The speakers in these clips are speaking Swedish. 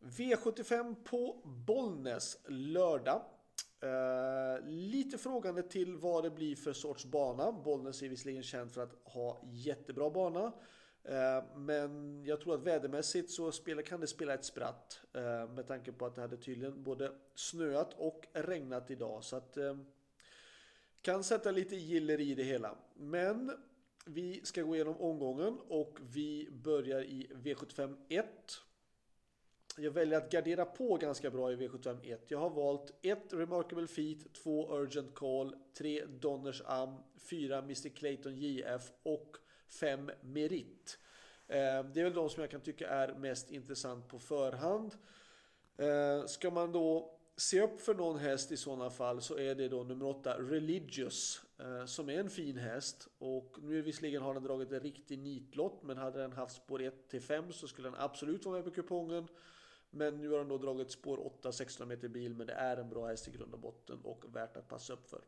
V75 på Bollnäs lördag. Eh, lite frågande till vad det blir för sorts bana. Bollnäs är visserligen känd för att ha jättebra bana. Eh, men jag tror att vädermässigt så spelar, kan det spela ett spratt. Eh, med tanke på att det hade tydligen både snöat och regnat idag. Så att eh, kan sätta lite giller i det hela. Men vi ska gå igenom omgången och vi börjar i V75 1. Jag väljer att gardera på ganska bra i V751. Jag har valt 1 Remarkable Feet, 2 Urgent Call, 3 Donners Am, 4 Mr Clayton JF och 5 Merit. Eh, det är väl de som jag kan tycka är mest intressant på förhand. Eh, ska man då se upp för någon häst i sådana fall så är det då nummer 8 Religious eh, som är en fin häst och nu visserligen har den dragit en riktig nitlott men hade den haft spår 1 till 5 så skulle den absolut vara med på kupongen. Men nu har den då dragit spår 8 16 meter bil men det är en bra häst i grund och botten och värt att passa upp för.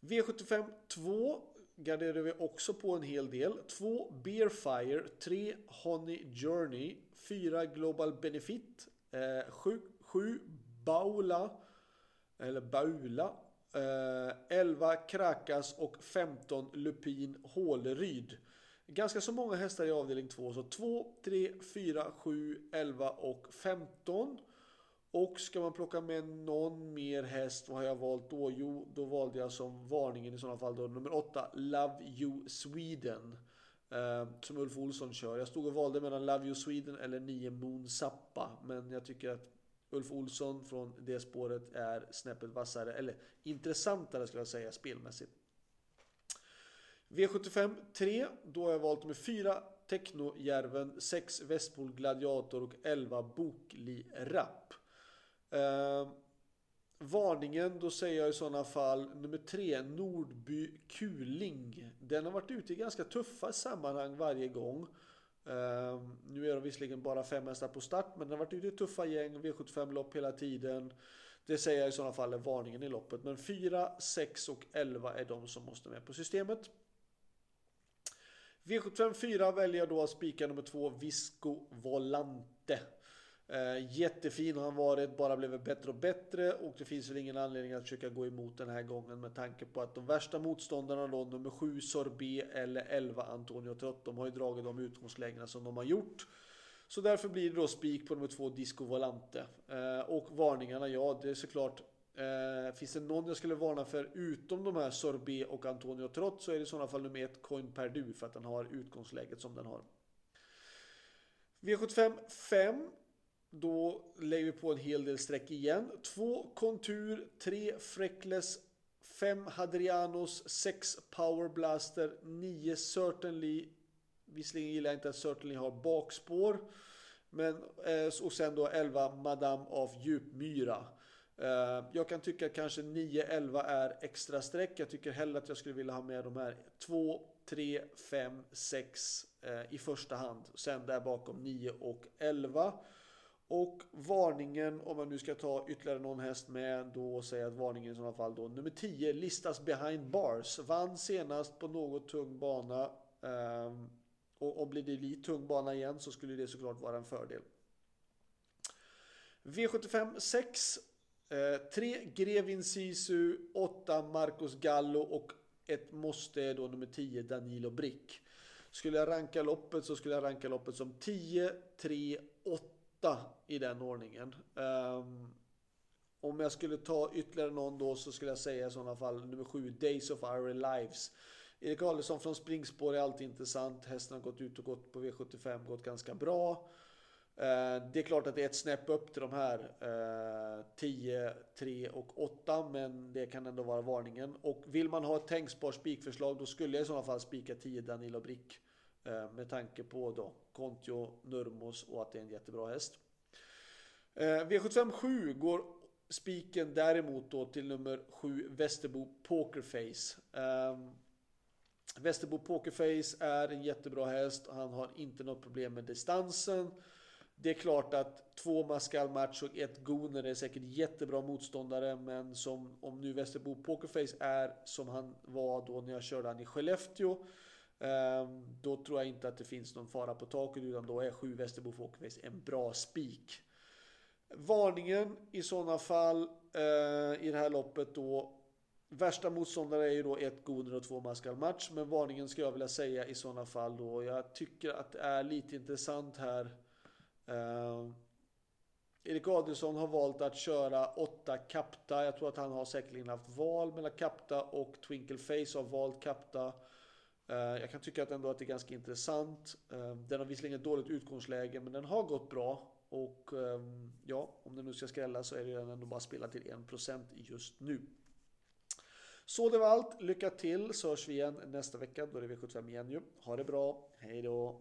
V75 2 garderar vi också på en hel del. 2 Beerfire, 3 Honey Journey, 4 Global Benefit, eh, 7 Baula, eller Baula, eh, 11 Krakas och 15 Lupin Håleryd. Ganska så många hästar i avdelning 2. Så 2, 3, 4, 7, 11 och 15. Och ska man plocka med någon mer häst, vad har jag valt då? Jo, då valde jag som varningen i sådana fall då nummer 8, Love You Sweden. Eh, som Ulf Olsson kör. Jag stod och valde mellan Love You Sweden eller 9 Moon Zappa. Men jag tycker att Ulf Olsson från det spåret är snäppet vassare, eller intressantare skulle jag säga spelmässigt. V75 3, då har jag valt med 4 Technojärven, 6 Vestpol Gladiator och 11 Bokli Rapp. Eh, varningen, då säger jag i sådana fall nummer 3 Nordby Kuling. Den har varit ute i ganska tuffa sammanhang varje gång. Eh, nu är de visserligen bara fem hästar på start men den har varit ute i tuffa gäng, V75-lopp hela tiden. Det säger jag i sådana fall är varningen i loppet. Men 4, 6 och 11 är de som måste med på systemet. V75 4 väljer jag då att spika nummer 2 Visco Volante. Eh, jättefin har han varit, bara blivit bättre och bättre och det finns väl ingen anledning att försöka gå emot den här gången med tanke på att de värsta motståndarna då, nummer 7 Sorbet eller 11 Antonio Trott, de har ju dragit de utgångslägena som de har gjort. Så därför blir det då spik på nummer 2 Disco Volante. Eh, och varningarna, ja det är såklart Eh, finns det någon jag skulle varna för utom de här Sorbet och Antonio Trott så är det i sådana fall nummer 1 Coin Perdu för att den har utgångsläget som den har. V75 5 då lägger vi på en hel del streck igen. 2 Kontur, 3 Freckles, 5 Hadrianos, 6 Power Blaster, 9 Certainly. Visserligen gillar jag inte att Certainly har bakspår. Men, eh, och sen då 11 Madame av Djupmyra. Eh, jag kan tycka att kanske 9-11 är extra streck. Jag tycker hellre att jag skulle vilja ha med de här 2, 3, 5, 6 i första hand. Sen där bakom 9 och 11. Och varningen, om man nu ska ta ytterligare någon häst med, då säger jag att varningen i sådana fall då nummer 10, listas behind bars. Vann senast på något tung bana. Ehm, och om det blir lite tung bana igen så skulle det såklart vara en fördel. V75 6. Eh, 3 Grevin Sisu, 8 Marcos Gallo och ett måste är då nummer 10 Danilo Brick. Skulle jag ranka loppet så skulle jag ranka loppet som 10, 3, 8 i den ordningen. Um, om jag skulle ta ytterligare någon då så skulle jag säga i sådana fall nummer 7 Days of Our Lives. Erik Adelsson från springspår är alltid intressant. Hästen har gått ut och gått på V75, gått ganska bra. Uh, det är klart att det är ett snäpp upp till de här eh, 10, 3 och 8 men det kan ändå vara varningen. Och vill man ha ett tänkbart spikförslag då skulle jag i sådana fall spika 10 Danilo Brick. Eh, med tanke på då Kontio, Nurmos och att det är en jättebra häst. Eh, V75 7 går spiken däremot då till nummer 7 Västerbo Pokerface. Ehm, Västerbo Pokerface är en jättebra häst. Han har inte något problem med distansen. Det är klart att två Mascal Match och ett Goner är säkert jättebra motståndare. Men som om nu Västerbo Pokerface är som han var då när jag körde han i Skellefteå ehm, då tror jag inte att det finns någon fara på taket utan då är 7 Västerbo Pokerface en bra spik. Varningen i sådana fall eh, i det här loppet då. Värsta motståndare är ju då ett Goner och två Mascal Match. Men varningen ska jag vilja säga i sådana fall då. Jag tycker att det är lite intressant här. Uh, Erik Adielsson har valt att köra åtta Capta. Jag tror att han har säkerligen haft val mellan Capta och Twinkle Face har valt Capta. Eh, jag kan tycka att ändå att det är ganska intressant. Eh, den har visserligen ett dåligt utgångsläge men den har gått bra. Och ehm, ja, om den nu ska skrälla så är det ändå bara spelad till 1% just nu. Så det var allt. Lycka till så hörs vi igen nästa vecka. Då är det V75 igen ju. Ha det bra. Hej då.